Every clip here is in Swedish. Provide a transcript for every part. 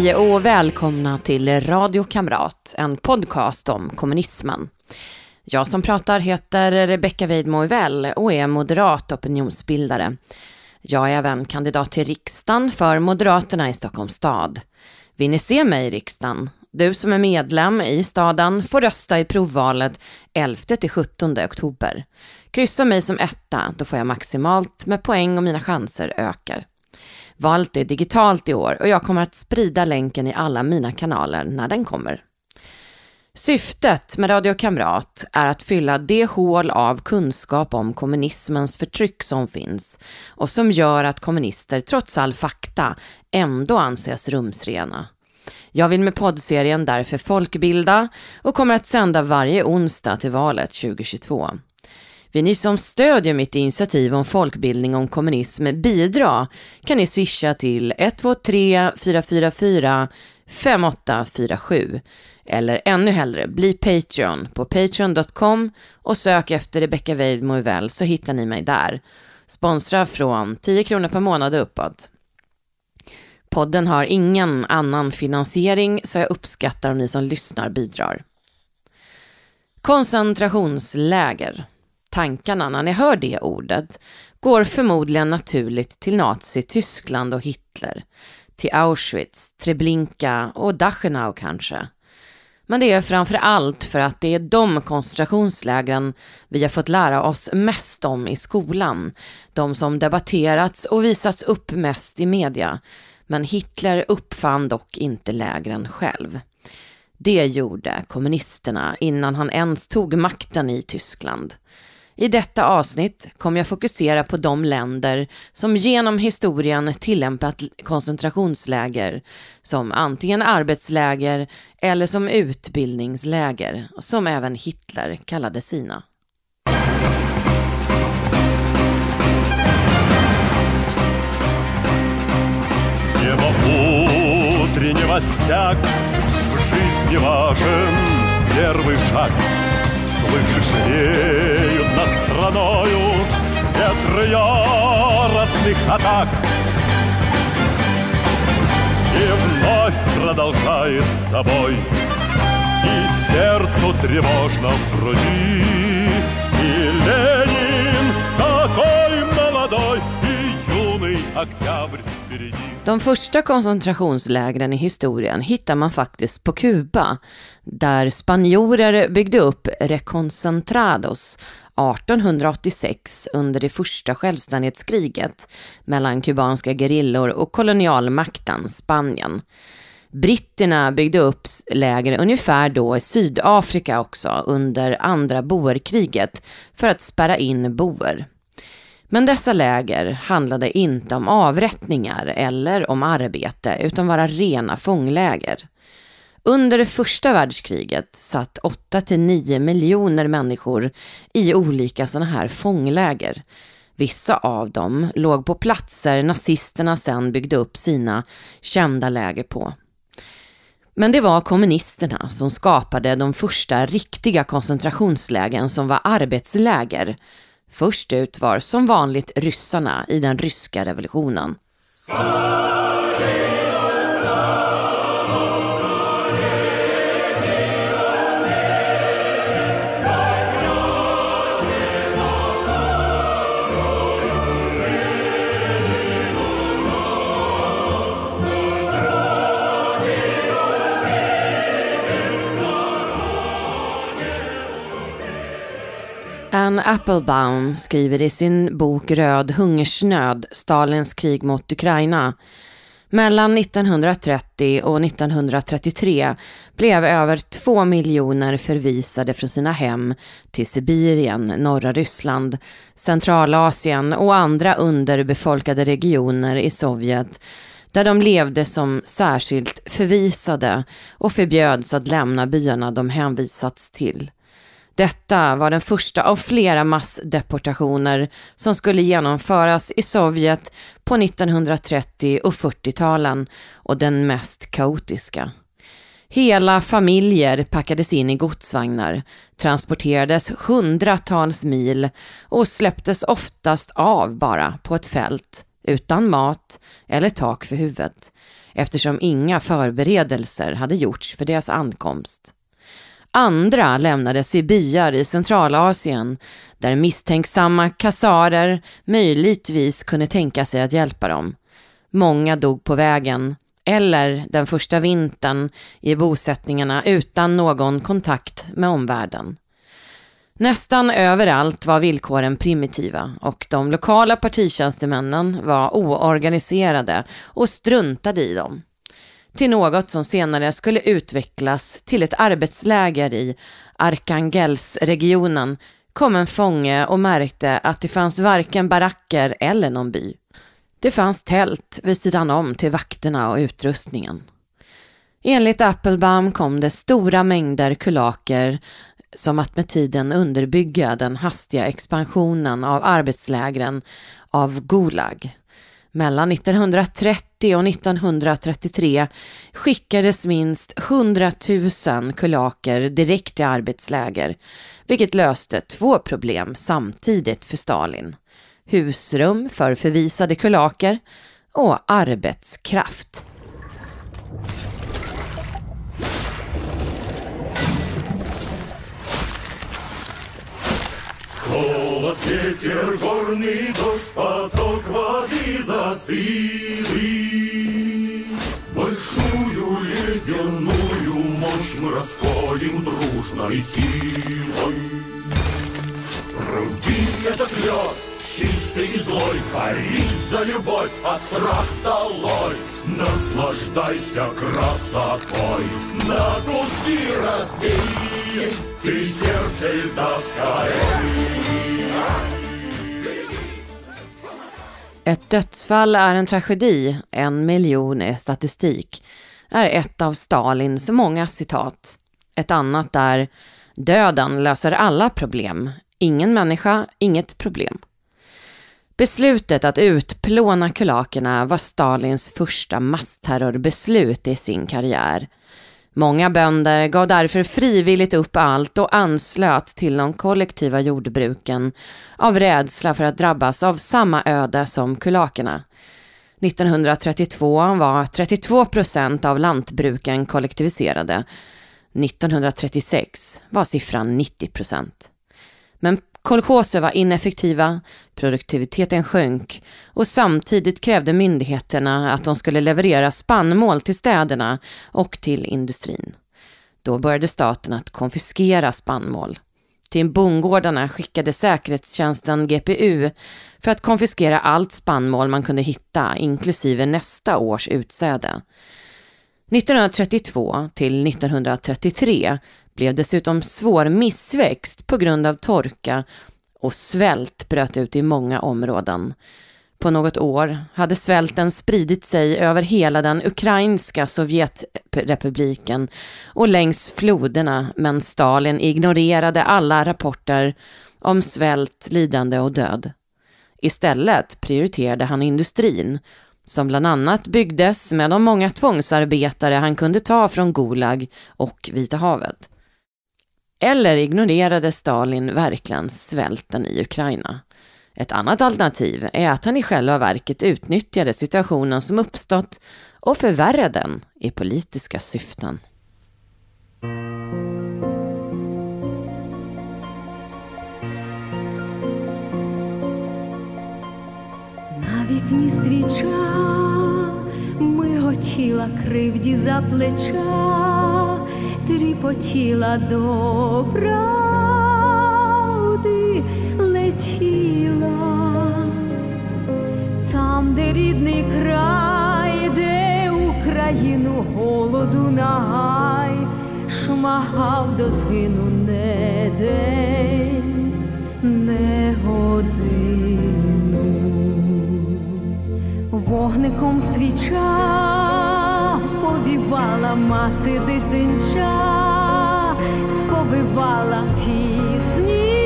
Hej och välkomna till Radio Kamrat, en podcast om kommunismen. Jag som pratar heter Rebecka Weidmo och är moderat opinionsbildare. Jag är även kandidat till riksdagen för Moderaterna i Stockholms stad. Vill ni se mig i riksdagen? Du som är medlem i staden får rösta i provvalet 11-17 oktober. Kryssa mig som etta, då får jag maximalt med poäng och mina chanser ökar. Var allt det digitalt i år och jag kommer att sprida länken i alla mina kanaler när den kommer. Syftet med Radio Kamrat är att fylla det hål av kunskap om kommunismens förtryck som finns och som gör att kommunister trots all fakta ändå anses rumsrena. Jag vill med poddserien därför folkbilda och kommer att sända varje onsdag till valet 2022. Vill ni som stödjer mitt initiativ om folkbildning om kommunism bidra kan ni swisha till 123 444 5847 eller ännu hellre bli Patreon på patreon.com och sök efter Rebecca Weidmo så hittar ni mig där. Sponsra från 10 kronor per månad och uppåt. Podden har ingen annan finansiering så jag uppskattar om ni som lyssnar bidrar. Koncentrationsläger. Tankarna när ni hör det ordet går förmodligen naturligt till Nazityskland och Hitler, till Auschwitz, Treblinka och Dachau kanske. Men det är framför allt för att det är de koncentrationslägren vi har fått lära oss mest om i skolan. De som debatterats och visats upp mest i media. Men Hitler uppfann dock inte lägren själv. Det gjorde kommunisterna innan han ens tog makten i Tyskland. I detta avsnitt kommer jag fokusera på de länder som genom historien tillämpat koncentrationsläger som antingen arbetsläger eller som utbildningsläger, som även Hitler kallade sina. Не утренний мостяк В жизни важен первый шаг Слышишь, реют над страною Ветры яростных атак И вновь продолжает собой И сердцу тревожно в груди И Ленин такой молодой И юный октябрь впереди De första koncentrationslägren i historien hittar man faktiskt på Kuba, där spanjorer byggde upp Reconcentrados 1886 under det första självständighetskriget mellan kubanska gerillor och kolonialmakten Spanien. Britterna byggde upp läger ungefär då i Sydafrika också under andra boerkriget för att spärra in boer. Men dessa läger handlade inte om avrättningar eller om arbete utan var rena fångläger. Under det första världskriget satt 8-9 miljoner människor i olika sådana här fångläger. Vissa av dem låg på platser nazisterna sen byggde upp sina kända läger på. Men det var kommunisterna som skapade de första riktiga koncentrationslägen som var arbetsläger Först ut var som vanligt ryssarna i den ryska revolutionen. Anne Applebaum skriver i sin bok Röd hungersnöd, Stalins krig mot Ukraina. Mellan 1930 och 1933 blev över två miljoner förvisade från sina hem till Sibirien, norra Ryssland, Centralasien och andra underbefolkade regioner i Sovjet där de levde som särskilt förvisade och förbjöds att lämna byarna de hänvisats till. Detta var den första av flera massdeportationer som skulle genomföras i Sovjet på 1930 och 40-talen och den mest kaotiska. Hela familjer packades in i godsvagnar, transporterades hundratals mil och släpptes oftast av bara på ett fält, utan mat eller tak för huvudet. eftersom inga förberedelser hade gjorts för deras ankomst. Andra lämnades i byar i Centralasien där misstänksamma kassarer möjligtvis kunde tänka sig att hjälpa dem. Många dog på vägen eller den första vintern i bosättningarna utan någon kontakt med omvärlden. Nästan överallt var villkoren primitiva och de lokala partitjänstemännen var oorganiserade och struntade i dem. Till något som senare skulle utvecklas till ett arbetsläger i Arkangelsregionen kom en fånge och märkte att det fanns varken baracker eller någon by. Det fanns tält vid sidan om till vakterna och utrustningen. Enligt Applebaum kom det stora mängder kulaker som att med tiden underbygga den hastiga expansionen av arbetslägren av Gulag. Mellan 1930 och 1933 skickades minst 100 000 kulaker direkt till arbetsläger, vilket löste två problem samtidigt för Stalin. Husrum för förvisade kulaker och arbetskraft. Холод, ветер, горный дождь, поток воды застыли. Большую ледяную мощь мы расколем дружной силой. Руби этот лед, чистый и злой, борись за любовь, а страх долой. Наслаждайся красотой, на куски разбей, ты сердце льда скорей. Ett dödsfall är en tragedi, en miljon är statistik, är ett av Stalins många citat. Ett annat är Döden löser alla problem. Ingen människa, inget problem. Beslutet att utplåna kulakerna var Stalins första massterrorbeslut i sin karriär. Många bönder gav därför frivilligt upp allt och anslöt till de kollektiva jordbruken av rädsla för att drabbas av samma öde som kulakerna. 1932 var 32 procent av lantbruken kollektiviserade. 1936 var siffran 90 procent. Men kolchoser var ineffektiva, produktiviteten sjönk och samtidigt krävde myndigheterna att de skulle leverera spannmål till städerna och till industrin. Då började staten att konfiskera spannmål. Till bondgårdarna skickade säkerhetstjänsten GPU för att konfiskera allt spannmål man kunde hitta, inklusive nästa års utsäde. 1932 till 1933 blev dessutom svår missväxt på grund av torka och svält bröt ut i många områden. På något år hade svälten spridit sig över hela den ukrainska Sovjetrepubliken och längs floderna men Stalin ignorerade alla rapporter om svält, lidande och död. Istället prioriterade han industrin som bland annat byggdes med de många tvångsarbetare han kunde ta från Gulag och Vita havet. Eller ignorerade Stalin verkligen svälten i Ukraina? Ett annat alternativ är att han i själva verket utnyttjade situationen som uppstått och förvärrade den i politiska syften. На вікні свіча миготіла кривді за плеча, тріпотіла до правди летіла, там, де рідний край, де Україну голоду нагай, шмагав до згину не день, не годину. Вогником свіча повівала мати дитинча, сповивала пісні,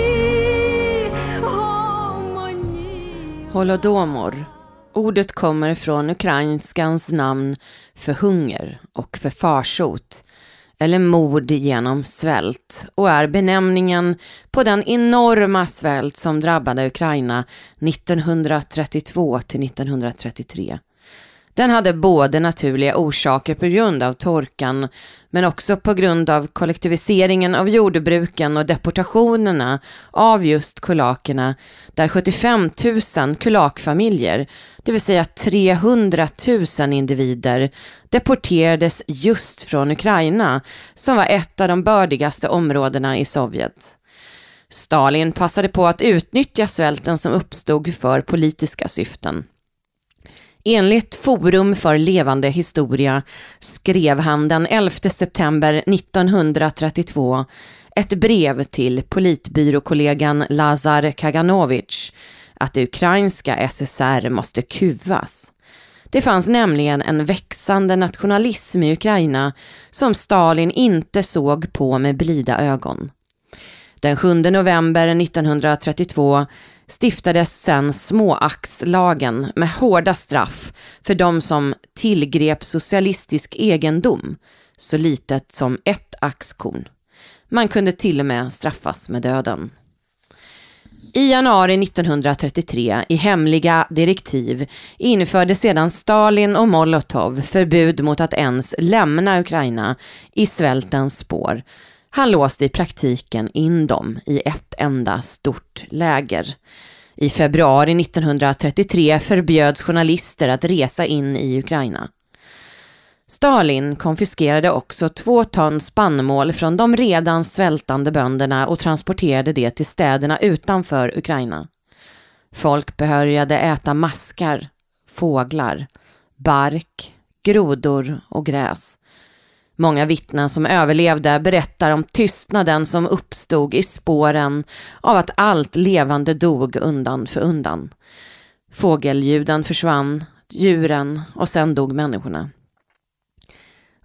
гомоні. Holodomor. Ordet kommer från ukrainskans namn för hunger och för farsot, eller mord genom svält och är benämningen på den enorma svält som drabbade Ukraina 1932 till 1933. Den hade både naturliga orsaker på grund av torkan men också på grund av kollektiviseringen av jordbruken och deportationerna av just kulakerna där 75 000 kulakfamiljer, det vill säga 300 000 individer, deporterades just från Ukraina som var ett av de bördigaste områdena i Sovjet. Stalin passade på att utnyttja svälten som uppstod för politiska syften. Enligt Forum för levande historia skrev han den 11 september 1932 ett brev till politbyråkollegan Lazar Kaganovich att det ukrainska SSR måste kuvas. Det fanns nämligen en växande nationalism i Ukraina som Stalin inte såg på med blida ögon. Den 7 november 1932 stiftades sedan småaxlagen med hårda straff för de som tillgrep socialistisk egendom, så litet som ett axkorn. Man kunde till och med straffas med döden. I januari 1933 i hemliga direktiv införde sedan Stalin och Molotov förbud mot att ens lämna Ukraina i svältens spår han låste i praktiken in dem i ett enda stort läger. I februari 1933 förbjöds journalister att resa in i Ukraina. Stalin konfiskerade också två ton spannmål från de redan svältande bönderna och transporterade det till städerna utanför Ukraina. Folk började äta maskar, fåglar, bark, grodor och gräs. Många vittnen som överlevde berättar om tystnaden som uppstod i spåren av att allt levande dog undan för undan. Fågelljuden försvann, djuren och sen dog människorna.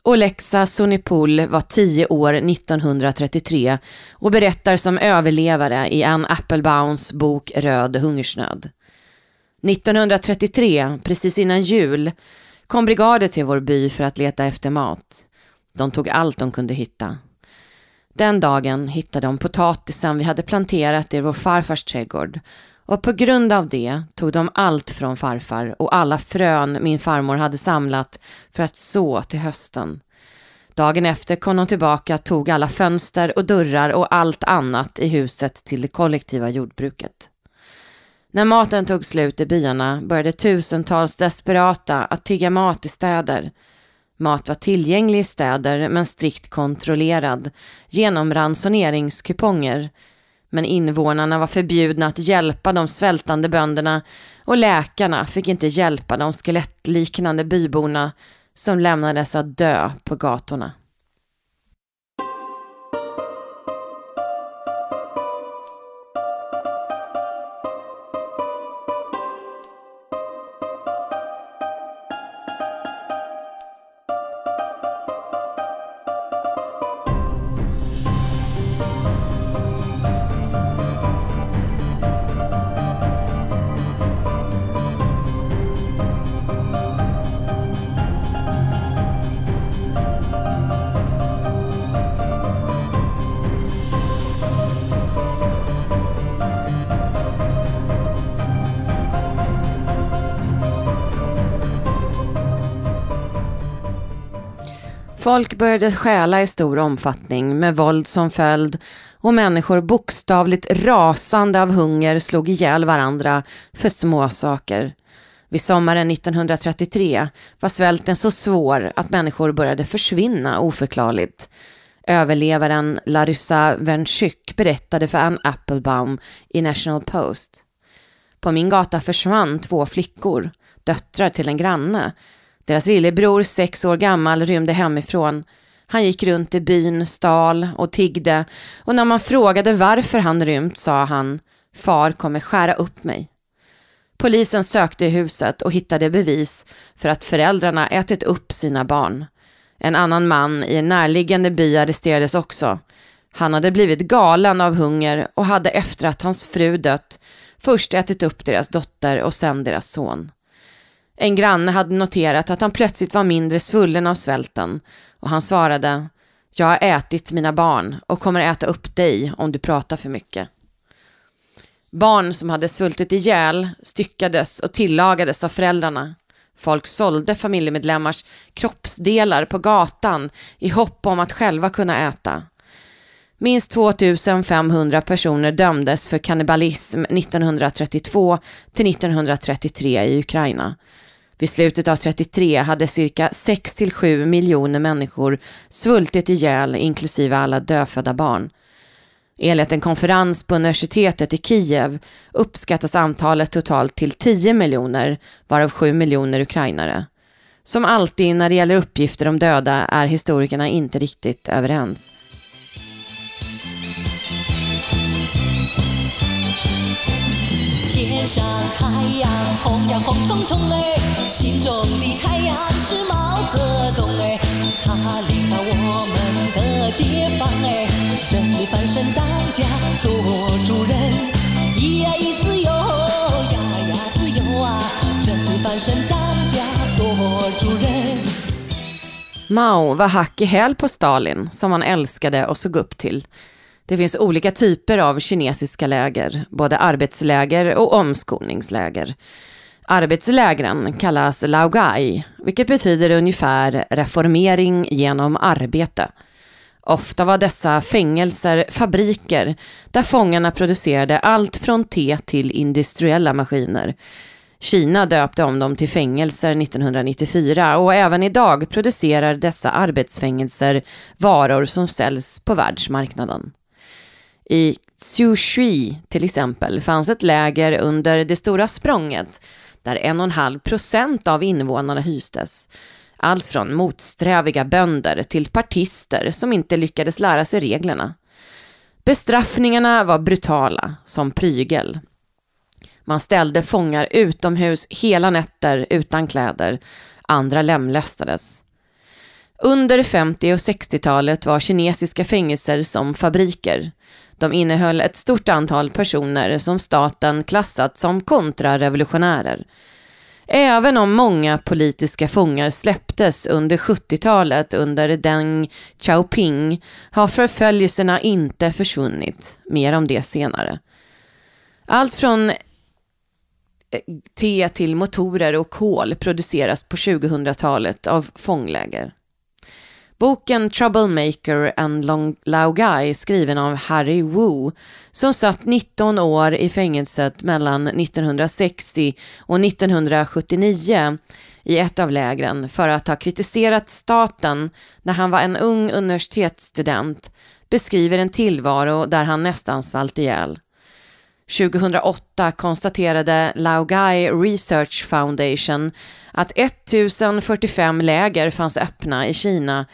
Olexa Sunipul var tio år 1933 och berättar som överlevare i Ann Applebaums bok Röd hungersnöd. 1933, precis innan jul, kom brigader till vår by för att leta efter mat. De tog allt de kunde hitta. Den dagen hittade de potatisen vi hade planterat i vår farfars trädgård och på grund av det tog de allt från farfar och alla frön min farmor hade samlat för att så till hösten. Dagen efter kom de tillbaka, tog alla fönster och dörrar och allt annat i huset till det kollektiva jordbruket. När maten tog slut i byarna började tusentals desperata att tigga mat i städer Mat var tillgänglig i städer men strikt kontrollerad genom ransoneringskuponger. Men invånarna var förbjudna att hjälpa de svältande bönderna och läkarna fick inte hjälpa de skelettliknande byborna som lämnades att dö på gatorna. Började stjäla i stor omfattning med våld som följd och människor bokstavligt rasande av hunger slog ihjäl varandra för småsaker. Vid sommaren 1933 var svälten så svår att människor började försvinna oförklarligt. Överlevaren Larissa Venchuk berättade för Ann Applebaum i National Post. På min gata försvann två flickor, döttrar till en granne, deras lillebror, sex år gammal, rymde hemifrån. Han gick runt i byn, stal och tiggde och när man frågade varför han rymt sa han Far kommer skära upp mig. Polisen sökte i huset och hittade bevis för att föräldrarna ätit upp sina barn. En annan man i en närliggande by arresterades också. Han hade blivit galen av hunger och hade efter att hans fru dött först ätit upp deras dotter och sen deras son. En granne hade noterat att han plötsligt var mindre svullen av svälten och han svarade Jag har ätit mina barn och kommer äta upp dig om du pratar för mycket. Barn som hade svultit ihjäl styckades och tillagades av föräldrarna. Folk sålde familjemedlemmars kroppsdelar på gatan i hopp om att själva kunna äta. Minst 2500 personer dömdes för kannibalism 1932 till 1933 i Ukraina. Vid slutet av 33 hade cirka 6-7 miljoner människor svultit ihjäl inklusive alla dödfödda barn. Enligt en konferens på universitetet i Kiev uppskattas antalet totalt till 10 miljoner, varav 7 miljoner ukrainare. Som alltid när det gäller uppgifter om döda är historikerna inte riktigt överens. 天上太阳红呀红彤彤哎，心中的太阳是毛泽东哎，他领导我们的解放哎，真理翻身当家做主人，咿呀咿自由呀呀自由啊，真理翻身当家做主人。 Mao var hack i häl på Stalin, som han älskade och såg upp till. Det finns olika typer av kinesiska läger, både arbetsläger och omskolningsläger. Arbetslägren kallas laogai, vilket betyder ungefär reformering genom arbete. Ofta var dessa fängelser fabriker där fångarna producerade allt från te till industriella maskiner. Kina döpte om dem till fängelser 1994 och även idag producerar dessa arbetsfängelser varor som säljs på världsmarknaden. I Shui till exempel fanns ett läger under det stora språnget där en och en halv procent av invånarna hystes. Allt från motsträviga bönder till partister som inte lyckades lära sig reglerna. Bestraffningarna var brutala, som prygel. Man ställde fångar utomhus hela nätter utan kläder. Andra lemlästades. Under 50 och 60-talet var kinesiska fängelser som fabriker. De innehöll ett stort antal personer som staten klassat som kontrarevolutionärer. Även om många politiska fångar släpptes under 70-talet under Deng Xiaoping har förföljelserna inte försvunnit. Mer om det senare. Allt från eh, te till motorer och kol produceras på 2000-talet av fångläger. Boken Troublemaker and Long Laogai skriven av Harry Wu som satt 19 år i fängelset mellan 1960 och 1979 i ett av lägren för att ha kritiserat staten när han var en ung universitetsstudent beskriver en tillvaro där han nästan svalt ihjäl. 2008 konstaterade Laogai Research Foundation att 1045 läger fanns öppna i Kina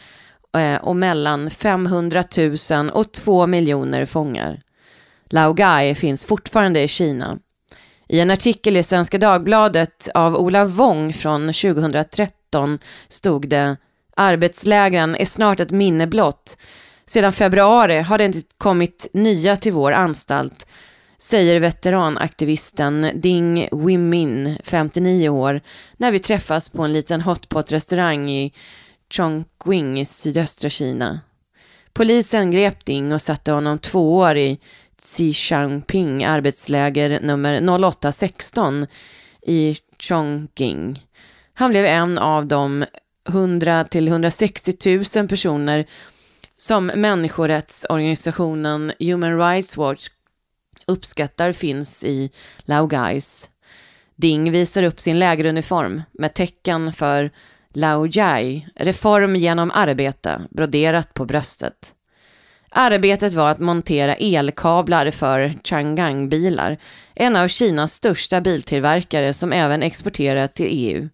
eh, och mellan 500 000 och 2 miljoner fångar. Laogai finns fortfarande i Kina. I en artikel i Svenska Dagbladet av Ola Wong från 2013 stod det Arbetslägren är snart ett minne blott. Sedan februari har det inte kommit nya till vår anstalt säger veteranaktivisten Ding Wimin, 59 år, när vi träffas på en liten hotpot-restaurang i Chongqing i sydöstra Kina. Polisen grep Ding och satte honom två år i Xishanping arbetsläger nummer 0816 i Chongqing. Han blev en av de 100 till 160 000 personer som människorättsorganisationen Human Rights Watch uppskattar finns i Laogais. Ding visar upp sin lägeruniform med tecken för Lao-Jai, reform genom arbete, broderat på bröstet. Arbetet var att montera elkablar för Chang'an-bilar, en av Kinas största biltillverkare som även exporterar till EU.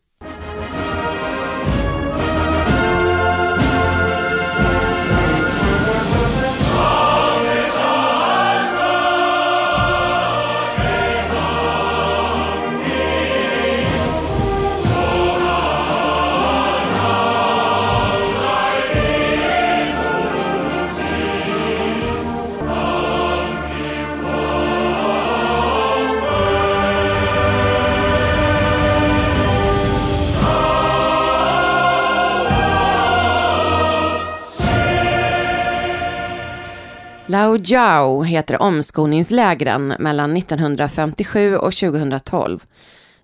Lao Jiao heter omskolningslägren mellan 1957 och 2012.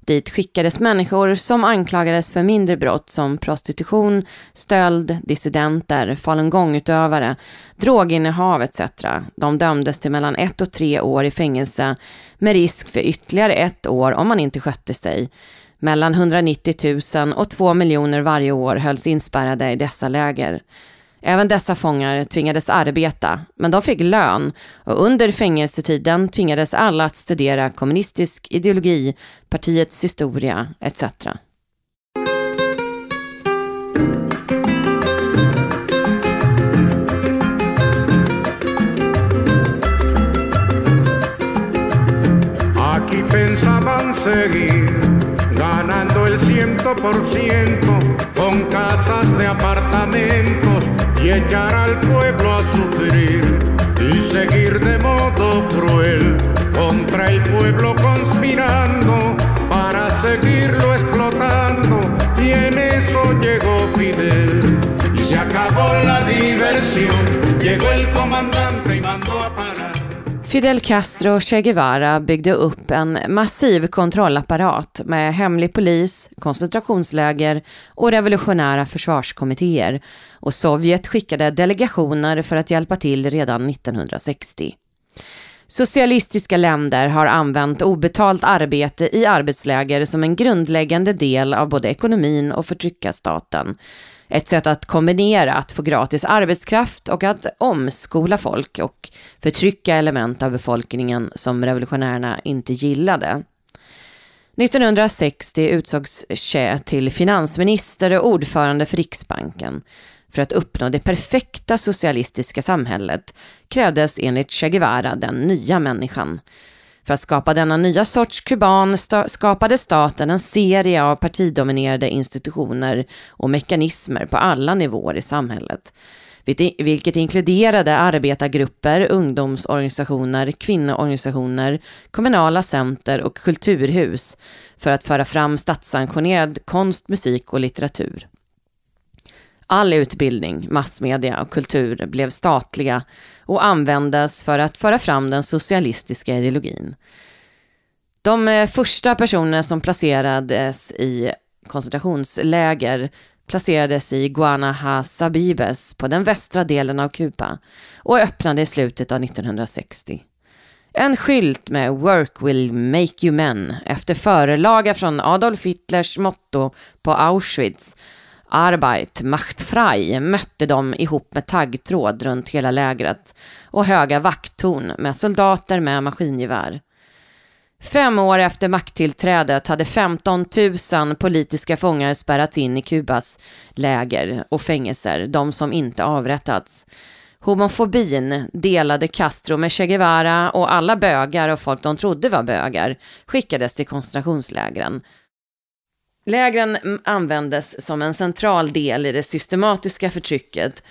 Dit skickades människor som anklagades för mindre brott som prostitution, stöld, dissidenter, falungongutövare, droginnehav etc. De dömdes till mellan ett och tre år i fängelse med risk för ytterligare ett år om man inte skötte sig. Mellan 190 000 och 2 miljoner varje år hölls inspärrade i dessa läger. Även dessa fångar tvingades arbeta, men de fick lön och under fängelsetiden tvingades alla att studera kommunistisk ideologi, partiets historia etc. Aquí pensaban seguir ganando el ciento por ciento con casas de apartamento y echar al pueblo a sufrir y seguir de modo cruel contra el pueblo conspirando para seguirlo explotando. Y en eso llegó Fidel. Y se acabó la diversión. Llegó el comandante Fidel Castro och Che Guevara byggde upp en massiv kontrollapparat med hemlig polis, koncentrationsläger och revolutionära försvarskommittéer och Sovjet skickade delegationer för att hjälpa till redan 1960. Socialistiska länder har använt obetalt arbete i arbetsläger som en grundläggande del av både ekonomin och förtryckarstaten ett sätt att kombinera att få gratis arbetskraft och att omskola folk och förtrycka element av befolkningen som revolutionärerna inte gillade. 1960 utsågs Che till finansminister och ordförande för Riksbanken. För att uppnå det perfekta socialistiska samhället krävdes enligt Che Guevara den nya människan. För att skapa denna nya sorts kuban skapade staten en serie av partidominerade institutioner och mekanismer på alla nivåer i samhället. Vilket inkluderade arbetargrupper, ungdomsorganisationer, kvinnoorganisationer, kommunala center och kulturhus för att föra fram statssanktionerad konst, musik och litteratur. All utbildning, massmedia och kultur blev statliga och användes för att föra fram den socialistiska ideologin. De eh, första personerna som placerades i koncentrationsläger placerades i Guanahasabibes på den västra delen av Kuba och öppnade i slutet av 1960. En skylt med “Work will make you men” efter förelaga från Adolf Hitlers motto på Auschwitz Arbeit, macht frei mötte de ihop med taggtråd runt hela lägret och höga vakttorn med soldater med maskingevär. Fem år efter makttillträdet hade 15 000 politiska fångar spärrats in i Kubas läger och fängelser, de som inte avrättats. Homofobin delade Castro med Che Guevara och alla bögar och folk de trodde var bögar skickades till koncentrationslägren Lägren användes som en central del i det systematiska förtrycket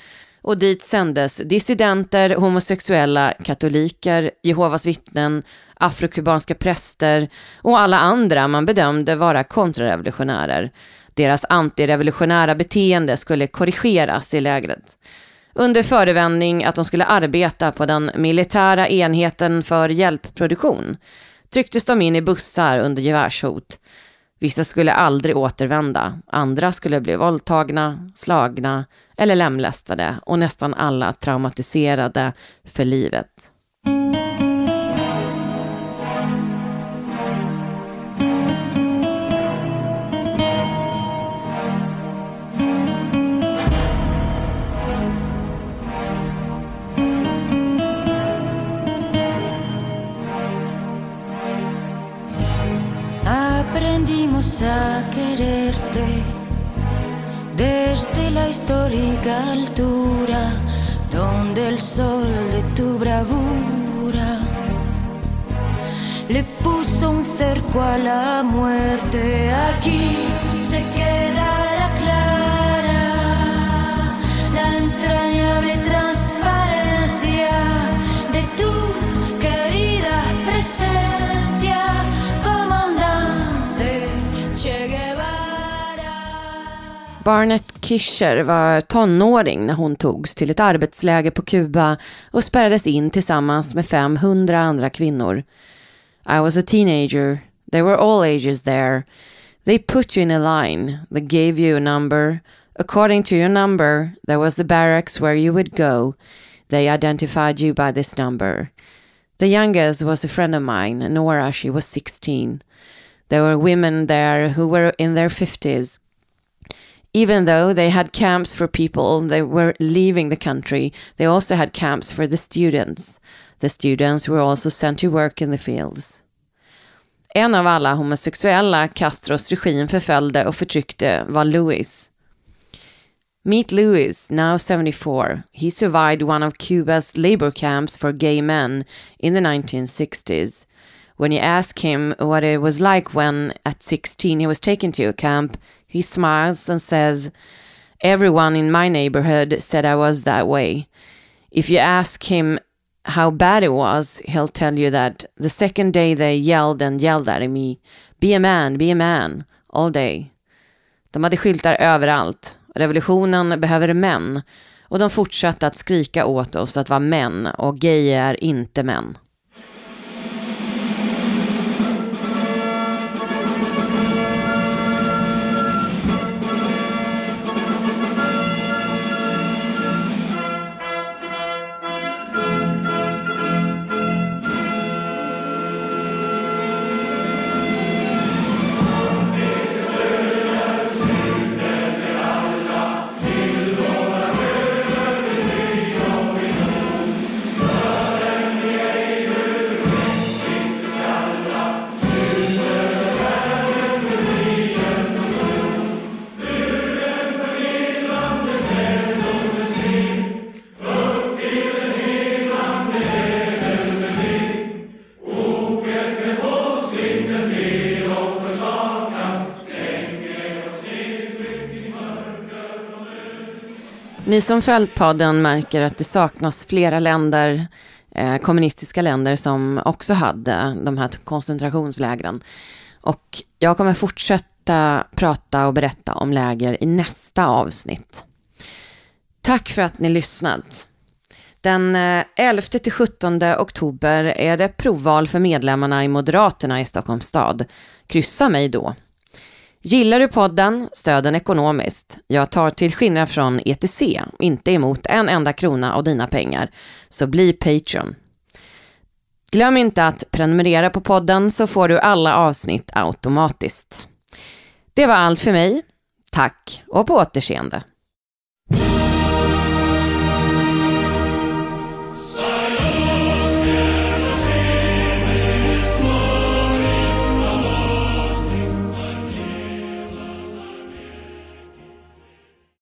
och dit sändes dissidenter, homosexuella, katoliker, Jehovas vittnen, afrokubanska präster och alla andra man bedömde vara kontrarevolutionärer. Deras antirevolutionära beteende skulle korrigeras i lägret. Under förevändning att de skulle arbeta på den militära enheten för hjälpproduktion trycktes de in i bussar under gevärshot. Vissa skulle aldrig återvända, andra skulle bli våldtagna, slagna eller lemlästade och nästan alla traumatiserade för livet. A quererte desde la histórica altura donde el sol de tu bravura le puso un cerco a la muerte. Aquí se queda Barnett Kischer var tonåring när hon togs till ett arbetsläger på Kuba och spärrades in tillsammans med 500 andra kvinnor. I was a teenager There were all ages there. They put you in a line. They gave you a number. According to your number, there was the barracks where you would go. They identified you by this number. The youngest was a friend of mine, Nora. She was 16. There were women there who were in their 50s. Even though they had camps for people they were leaving the country, they also had camps for the students. The students were also sent to work in the fields. En av alla homosexuella Castros regim förföljde och förtryckte var Louis. Meet Louis, now 74. He survived one of Cuba's labor camps for gay men in the 1960s. When you ask him what it was like when, at 16, he was taken to a camp, he smiles and says, Everyone in my neighborhood said I was that way. If you ask him how bad it was, he'll tell you that the second day they yelled and yelled at me, Be a man, be a man, all day. De hade skyltar överallt. Revolutionen behöver män. Och de fortsatte att skrika åt oss att vara män och gay är inte män. Ni som följt podden märker att det saknas flera länder, eh, kommunistiska länder som också hade de här koncentrationslägren. Och jag kommer fortsätta prata och berätta om läger i nästa avsnitt. Tack för att ni lyssnat. Den eh, 11-17 oktober är det provval för medlemmarna i Moderaterna i Stockholms stad. Kryssa mig då. Gillar du podden, stöd den ekonomiskt. Jag tar till skillnad från ETC inte emot en enda krona av dina pengar, så bli Patreon. Glöm inte att prenumerera på podden så får du alla avsnitt automatiskt. Det var allt för mig. Tack och på återseende.